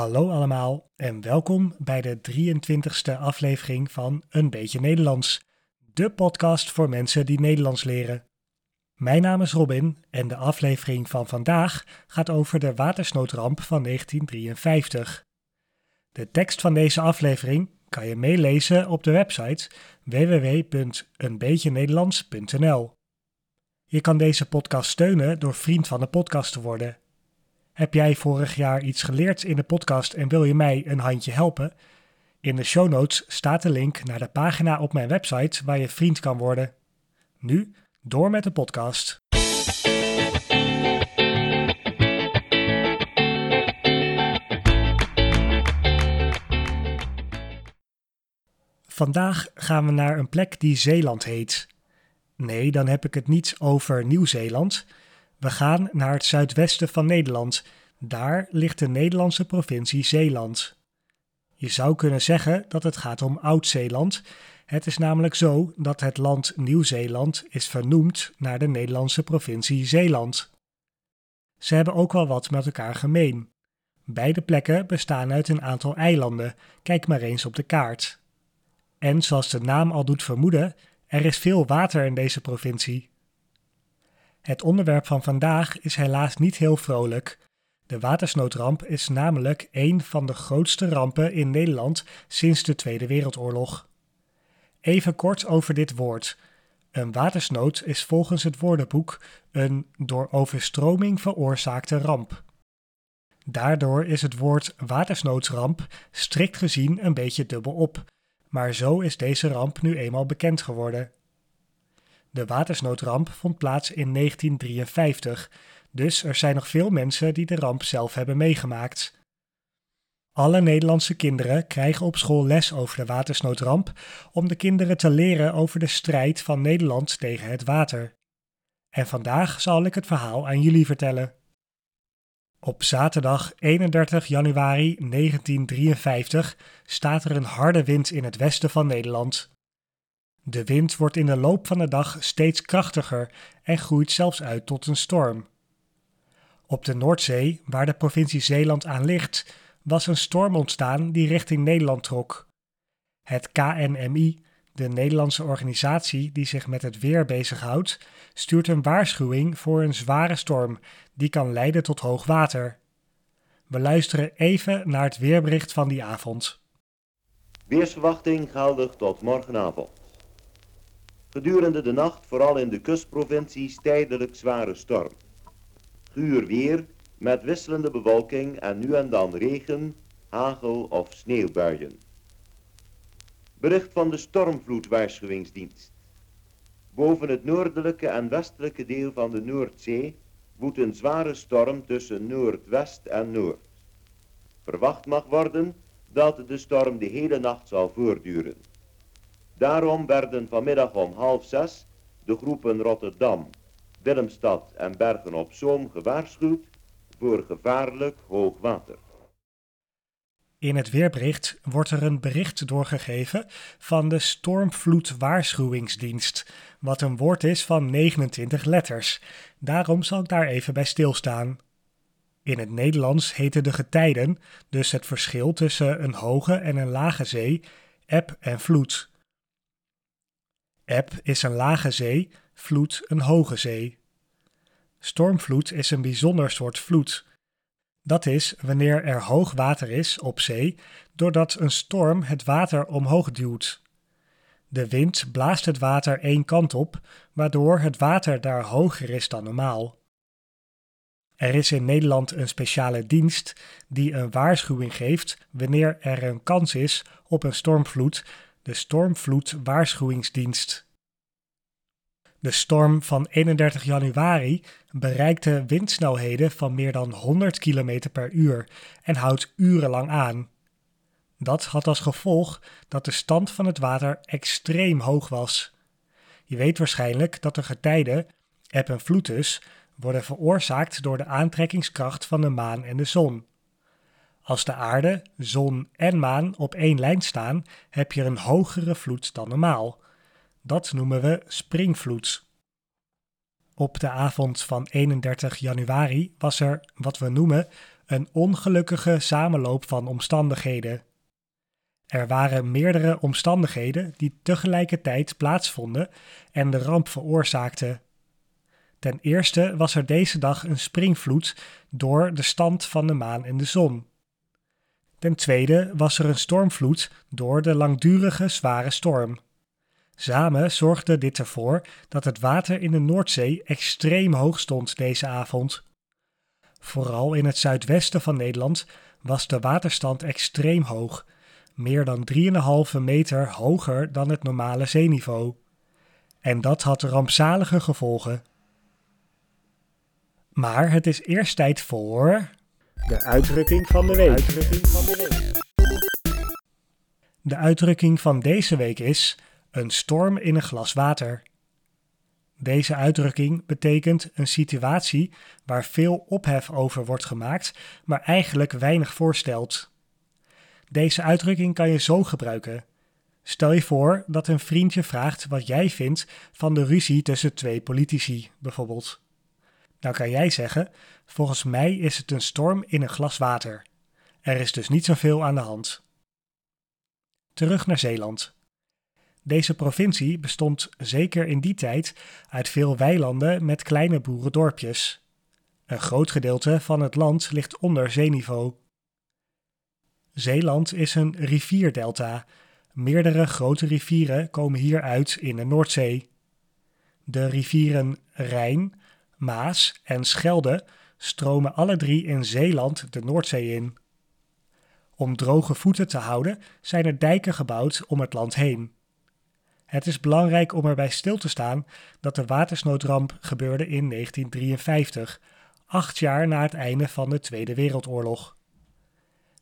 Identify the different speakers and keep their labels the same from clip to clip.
Speaker 1: Hallo allemaal en welkom bij de 23ste aflevering van Een Beetje Nederlands, de podcast voor mensen die Nederlands leren. Mijn naam is Robin en de aflevering van vandaag gaat over de watersnoodramp van 1953. De tekst van deze aflevering kan je meelezen op de website www.eenbeetjenederlands.nl. Je kan deze podcast steunen door vriend van de podcast te worden. Heb jij vorig jaar iets geleerd in de podcast en wil je mij een handje helpen? In de show notes staat de link naar de pagina op mijn website waar je vriend kan worden. Nu door met de podcast. Vandaag gaan we naar een plek die Zeeland heet. Nee, dan heb ik het niet over Nieuw-Zeeland. We gaan naar het zuidwesten van Nederland. Daar ligt de Nederlandse provincie Zeeland. Je zou kunnen zeggen dat het gaat om Oud-Zeeland. Het is namelijk zo dat het land Nieuw-Zeeland is vernoemd naar de Nederlandse provincie Zeeland. Ze hebben ook wel wat met elkaar gemeen. Beide plekken bestaan uit een aantal eilanden, kijk maar eens op de kaart. En zoals de naam al doet vermoeden, er is veel water in deze provincie. Het onderwerp van vandaag is helaas niet heel vrolijk. De watersnoodramp is namelijk een van de grootste rampen in Nederland sinds de Tweede Wereldoorlog. Even kort over dit woord. Een watersnood is volgens het woordenboek een door overstroming veroorzaakte ramp. Daardoor is het woord watersnoodsramp strikt gezien een beetje dubbel op, maar zo is deze ramp nu eenmaal bekend geworden. De watersnoodramp vond plaats in 1953, dus er zijn nog veel mensen die de ramp zelf hebben meegemaakt. Alle Nederlandse kinderen krijgen op school les over de watersnoodramp om de kinderen te leren over de strijd van Nederland tegen het water. En vandaag zal ik het verhaal aan jullie vertellen. Op zaterdag 31 januari 1953 staat er een harde wind in het westen van Nederland. De wind wordt in de loop van de dag steeds krachtiger en groeit zelfs uit tot een storm. Op de Noordzee, waar de provincie Zeeland aan ligt, was een storm ontstaan die richting Nederland trok. Het KNMI, de Nederlandse organisatie die zich met het weer bezighoudt, stuurt een waarschuwing voor een zware storm die kan leiden tot hoog water. We luisteren even naar het weerbericht van die avond.
Speaker 2: Weersverwachting geldig tot morgenavond. Gedurende de nacht vooral in de kustprovincies tijdelijk zware storm. Guur weer met wisselende bewolking en nu en dan regen, hagel of sneeuwbuien. Bericht van de stormvloedwaarschuwingsdienst. Boven het noordelijke en westelijke deel van de Noordzee woedt een zware storm tussen noordwest en noord. Verwacht mag worden dat de storm de hele nacht zal voortduren. Daarom werden vanmiddag om half zes de groepen Rotterdam, Willemstad en Bergen op Zoom gewaarschuwd voor gevaarlijk hoog water.
Speaker 1: In het weerbericht wordt er een bericht doorgegeven van de Stormvloedwaarschuwingsdienst, wat een woord is van 29 letters. Daarom zal ik daar even bij stilstaan. In het Nederlands heten de getijden, dus het verschil tussen een hoge en een lage zee, eb en vloed. Eb is een lage zee, vloed een hoge zee. Stormvloed is een bijzonder soort vloed. Dat is wanneer er hoog water is op zee, doordat een storm het water omhoog duwt. De wind blaast het water één kant op, waardoor het water daar hoger is dan normaal. Er is in Nederland een speciale dienst die een waarschuwing geeft wanneer er een kans is op een stormvloed, de Stormvloedwaarschuwingsdienst. De storm van 31 januari bereikte windsnelheden van meer dan 100 km per uur en houdt urenlang aan. Dat had als gevolg dat de stand van het water extreem hoog was. Je weet waarschijnlijk dat de getijden, eb en vloed dus, worden veroorzaakt door de aantrekkingskracht van de maan en de zon. Als de aarde, zon en maan op één lijn staan, heb je een hogere vloed dan normaal. Dat noemen we springvloed. Op de avond van 31 januari was er wat we noemen Een ongelukkige samenloop van omstandigheden. Er waren meerdere omstandigheden die tegelijkertijd plaatsvonden en de ramp veroorzaakten. Ten eerste was er deze dag een springvloed door de stand van de maan en de zon. Ten tweede was er een stormvloed door de langdurige zware storm. Samen zorgde dit ervoor dat het water in de Noordzee extreem hoog stond deze avond. Vooral in het zuidwesten van Nederland was de waterstand extreem hoog, meer dan 3,5 meter hoger dan het normale zeeniveau. En dat had rampzalige gevolgen. Maar het is eerst tijd voor.
Speaker 3: De uitdrukking van de week.
Speaker 1: Uitdrukking van de week. De uitdrukking van deze week is een storm in een glas water. Deze uitdrukking betekent een situatie waar veel ophef over wordt gemaakt, maar eigenlijk weinig voorstelt. Deze uitdrukking kan je zo gebruiken. Stel je voor dat een vriendje vraagt wat jij vindt van de ruzie tussen twee politici, bijvoorbeeld. Dan kan jij zeggen: Volgens mij is het een storm in een glas water. Er is dus niet zoveel aan de hand. Terug naar Zeeland. Deze provincie bestond zeker in die tijd uit veel weilanden met kleine boerendorpjes. Een groot gedeelte van het land ligt onder zeeniveau. Zeeland is een rivierdelta. Meerdere grote rivieren komen hier uit in de Noordzee. De rivieren Rijn, Maas en Schelde stromen alle drie in Zeeland de Noordzee in. Om droge voeten te houden zijn er dijken gebouwd om het land heen. Het is belangrijk om erbij stil te staan dat de watersnoodramp gebeurde in 1953, acht jaar na het einde van de Tweede Wereldoorlog.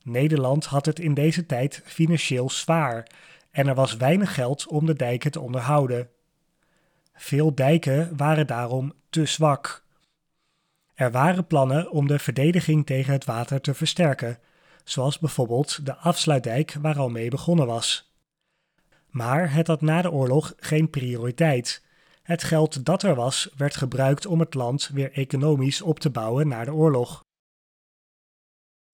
Speaker 1: Nederland had het in deze tijd financieel zwaar en er was weinig geld om de dijken te onderhouden. Veel dijken waren daarom te zwak. Er waren plannen om de verdediging tegen het water te versterken, zoals bijvoorbeeld de afsluitdijk waar al mee begonnen was. Maar het had na de oorlog geen prioriteit. Het geld dat er was, werd gebruikt om het land weer economisch op te bouwen na de oorlog.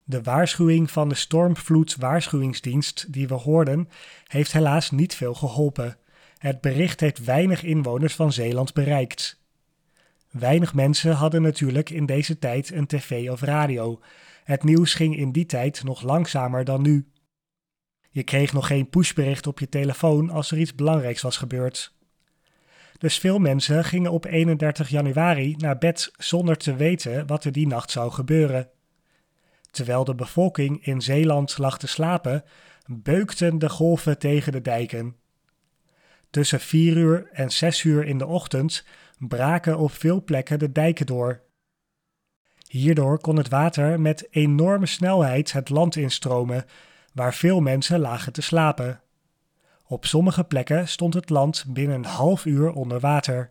Speaker 1: De waarschuwing van de stormvloed-waarschuwingsdienst die we hoorden, heeft helaas niet veel geholpen. Het bericht heeft weinig inwoners van Zeeland bereikt. Weinig mensen hadden natuurlijk in deze tijd een tv of radio. Het nieuws ging in die tijd nog langzamer dan nu. Je kreeg nog geen pushbericht op je telefoon als er iets belangrijks was gebeurd. Dus veel mensen gingen op 31 januari naar bed zonder te weten wat er die nacht zou gebeuren. Terwijl de bevolking in Zeeland lag te slapen, beukten de golven tegen de dijken. Tussen 4 uur en 6 uur in de ochtend braken op veel plekken de dijken door. Hierdoor kon het water met enorme snelheid het land instromen, waar veel mensen lagen te slapen. Op sommige plekken stond het land binnen een half uur onder water.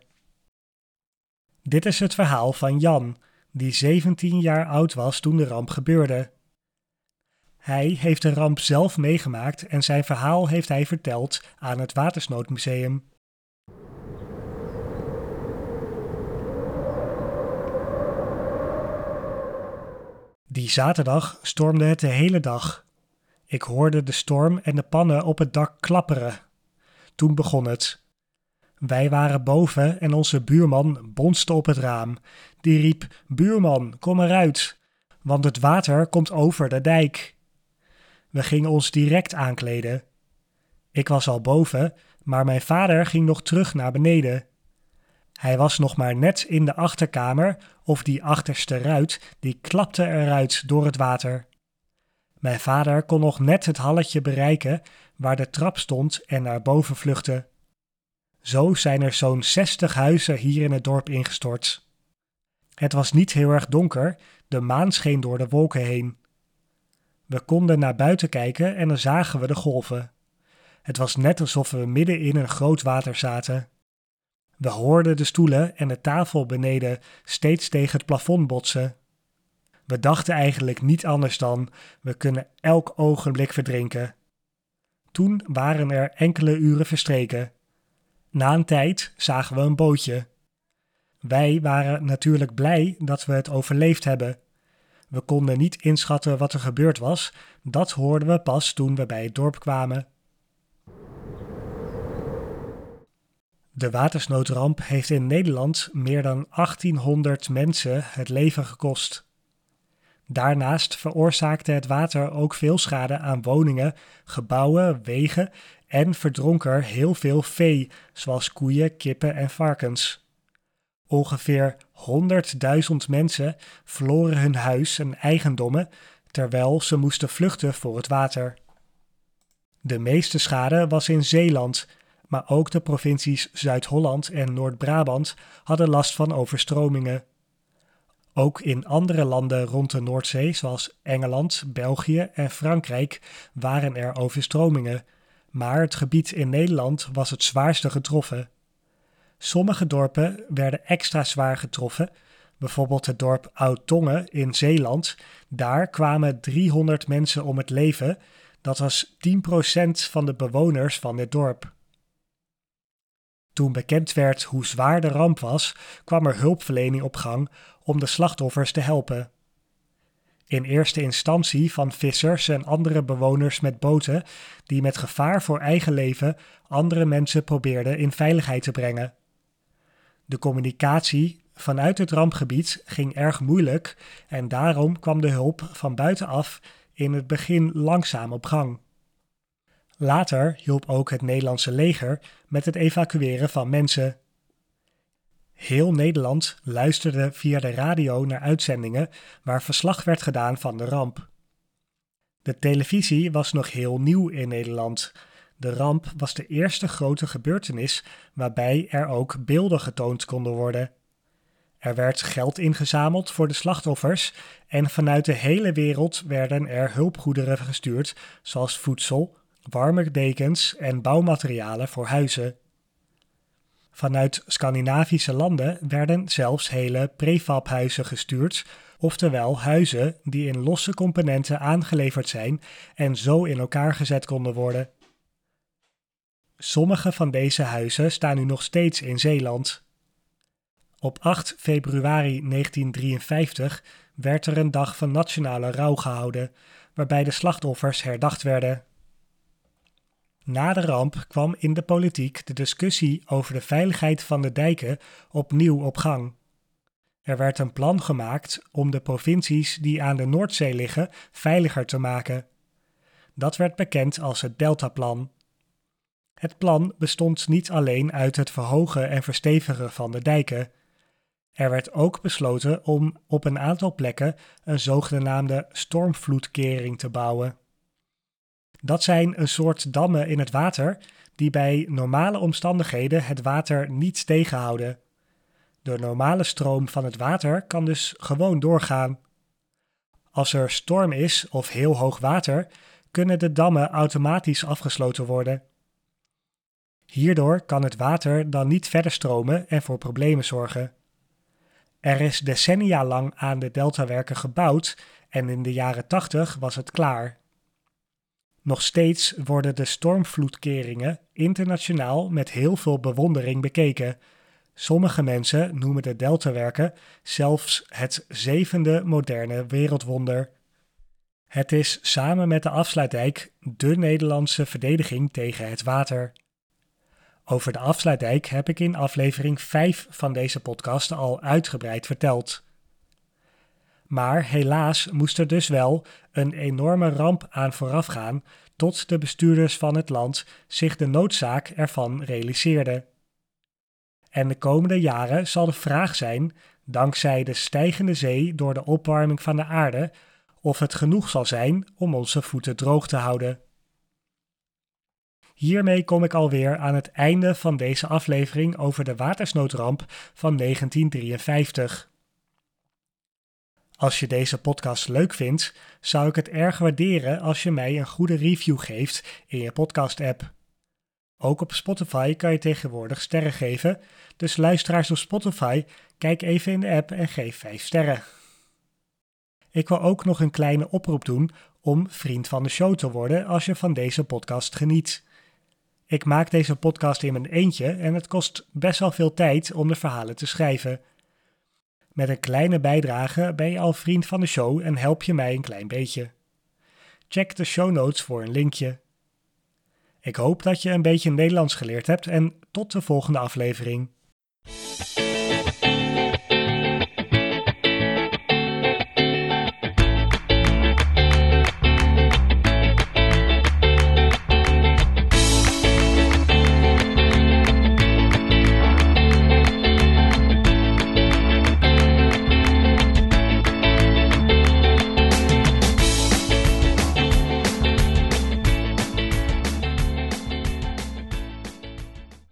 Speaker 1: Dit is het verhaal van Jan, die 17 jaar oud was toen de ramp gebeurde. Hij heeft de ramp zelf meegemaakt en zijn verhaal heeft hij verteld aan het Watersnoodmuseum. Die zaterdag stormde het de hele dag. Ik hoorde de storm en de pannen op het dak klapperen. Toen begon het. Wij waren boven en onze buurman bonste op het raam. Die riep: Buurman, kom eruit, want het water komt over de dijk. We gingen ons direct aankleden. Ik was al boven, maar mijn vader ging nog terug naar beneden. Hij was nog maar net in de achterkamer of die achterste ruit, die klapte eruit door het water. Mijn vader kon nog net het halletje bereiken waar de trap stond en naar boven vluchten. Zo zijn er zo'n zestig huizen hier in het dorp ingestort. Het was niet heel erg donker, de maan scheen door de wolken heen. We konden naar buiten kijken en dan zagen we de golven. Het was net alsof we midden in een groot water zaten. We hoorden de stoelen en de tafel beneden steeds tegen het plafond botsen. We dachten eigenlijk niet anders dan: we kunnen elk ogenblik verdrinken. Toen waren er enkele uren verstreken. Na een tijd zagen we een bootje. Wij waren natuurlijk blij dat we het overleefd hebben. We konden niet inschatten wat er gebeurd was. Dat hoorden we pas toen we bij het dorp kwamen. De watersnoodramp heeft in Nederland meer dan 1800 mensen het leven gekost. Daarnaast veroorzaakte het water ook veel schade aan woningen, gebouwen, wegen en verdronk er heel veel vee, zoals koeien, kippen en varkens. Ongeveer 100.000 mensen verloren hun huis en eigendommen terwijl ze moesten vluchten voor het water. De meeste schade was in Zeeland, maar ook de provincies Zuid-Holland en Noord-Brabant hadden last van overstromingen. Ook in andere landen rond de Noordzee, zoals Engeland, België en Frankrijk, waren er overstromingen, maar het gebied in Nederland was het zwaarste getroffen. Sommige dorpen werden extra zwaar getroffen, bijvoorbeeld het dorp Oud-Tongen in Zeeland. Daar kwamen 300 mensen om het leven, dat was 10% van de bewoners van dit dorp. Toen bekend werd hoe zwaar de ramp was, kwam er hulpverlening op gang om de slachtoffers te helpen. In eerste instantie van vissers en andere bewoners met boten die met gevaar voor eigen leven andere mensen probeerden in veiligheid te brengen. De communicatie vanuit het rampgebied ging erg moeilijk en daarom kwam de hulp van buitenaf in het begin langzaam op gang. Later hielp ook het Nederlandse leger met het evacueren van mensen. Heel Nederland luisterde via de radio naar uitzendingen waar verslag werd gedaan van de ramp. De televisie was nog heel nieuw in Nederland. De ramp was de eerste grote gebeurtenis waarbij er ook beelden getoond konden worden. Er werd geld ingezameld voor de slachtoffers en vanuit de hele wereld werden er hulpgoederen gestuurd, zoals voedsel, warme dekens en bouwmaterialen voor huizen. Vanuit Scandinavische landen werden zelfs hele prefabhuizen gestuurd, oftewel huizen die in losse componenten aangeleverd zijn en zo in elkaar gezet konden worden. Sommige van deze huizen staan nu nog steeds in Zeeland. Op 8 februari 1953 werd er een dag van nationale rouw gehouden, waarbij de slachtoffers herdacht werden. Na de ramp kwam in de politiek de discussie over de veiligheid van de dijken opnieuw op gang. Er werd een plan gemaakt om de provincies die aan de Noordzee liggen veiliger te maken. Dat werd bekend als het Deltaplan. Het plan bestond niet alleen uit het verhogen en verstevigen van de dijken. Er werd ook besloten om op een aantal plekken een zogenaamde stormvloedkering te bouwen. Dat zijn een soort dammen in het water die bij normale omstandigheden het water niet tegenhouden. De normale stroom van het water kan dus gewoon doorgaan. Als er storm is of heel hoog water, kunnen de dammen automatisch afgesloten worden. Hierdoor kan het water dan niet verder stromen en voor problemen zorgen. Er is decennia lang aan de deltawerken gebouwd en in de jaren 80 was het klaar. Nog steeds worden de stormvloedkeringen internationaal met heel veel bewondering bekeken. Sommige mensen noemen de deltawerken zelfs het zevende moderne wereldwonder. Het is samen met de afsluitdijk de Nederlandse verdediging tegen het water. Over de afsluitdijk heb ik in aflevering 5 van deze podcast al uitgebreid verteld. Maar helaas moest er dus wel een enorme ramp aan voorafgaan tot de bestuurders van het land zich de noodzaak ervan realiseerden. En de komende jaren zal de vraag zijn, dankzij de stijgende zee door de opwarming van de aarde, of het genoeg zal zijn om onze voeten droog te houden. Hiermee kom ik alweer aan het einde van deze aflevering over de watersnoodramp van 1953. Als je deze podcast leuk vindt, zou ik het erg waarderen als je mij een goede review geeft in je podcast-app. Ook op Spotify kan je tegenwoordig sterren geven, dus luisteraars op Spotify, kijk even in de app en geef 5 sterren. Ik wil ook nog een kleine oproep doen om vriend van de show te worden als je van deze podcast geniet. Ik maak deze podcast in mijn eentje en het kost best wel veel tijd om de verhalen te schrijven. Met een kleine bijdrage ben je al vriend van de show en help je mij een klein beetje. Check de show notes voor een linkje. Ik hoop dat je een beetje Nederlands geleerd hebt en tot de volgende aflevering.